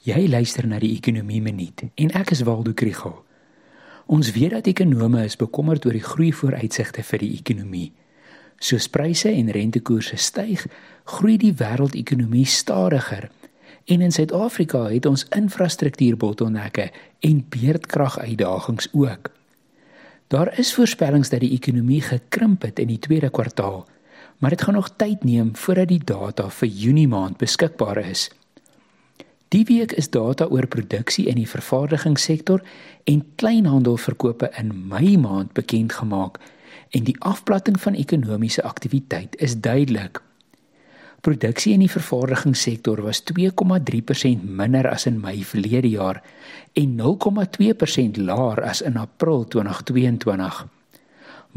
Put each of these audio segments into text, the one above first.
Jy luister na die Ekonomie Minuut en ek is Waldo Krugel. Ons weet dat ekonome is bekommerd oor die groei vooruitsigte vir die ekonomie. Soos pryse en rentekoerse styg, groei die wêreldekonomie stadiger. En in Suid-Afrika het ons infrastruktuurbottelnekke en beerdkraguitdagings ook. Daar is voorspellings dat die ekonomie gekrimp het in die tweede kwartaal, maar dit gaan nog tyd neem voordat die data vir Junie maand beskikbaar is. Die week is data oor produksie in die vervaardigingssektor en kleinhandelverkope in Mei maand bekend gemaak en die afplatting van ekonomiese aktiwiteit is duidelik. Produksie in die vervaardigingssektor was 2,3% minder as in Mei verlede jaar en 0,2% laer as in April 2022.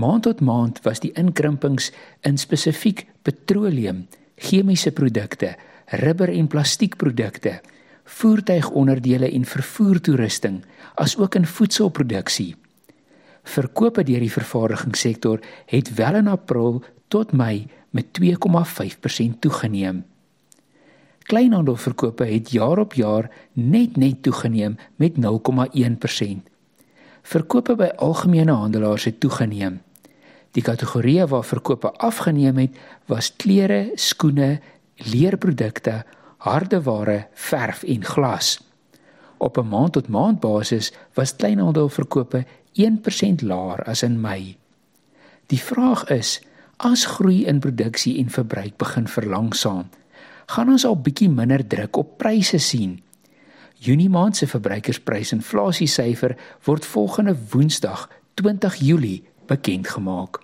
Maand tot maand was die inkrimpings in spesifiek petroleum, chemiese produkte, rubber en plastiekprodukte voertuigonderdele en vervoertoerusting, asook in voedselproduksie. Verkope deur die vervaardigingssektor het wel in April tot Mei met 2,5% toegeneem. Kleinhandelverkope het jaar op jaar net net toegeneem met 0,1%. Verkope by algemene handelaars het toegeneem. Die kategorieë waar verkope afgeneem het, was klere, skoene, leerprodukte, hardeware, verf en glas. Op 'n maand tot maand basis was kleinhandelverkope 1% laer as in Mei. Die vraag is, as groei in produksie en verbruik begin verlangsaam, gaan ons al bietjie minder druk op pryse sien. Junie maand se verbruikersprysinflasiesyfer word volgende Woensdag, 20 Julie, bekend gemaak.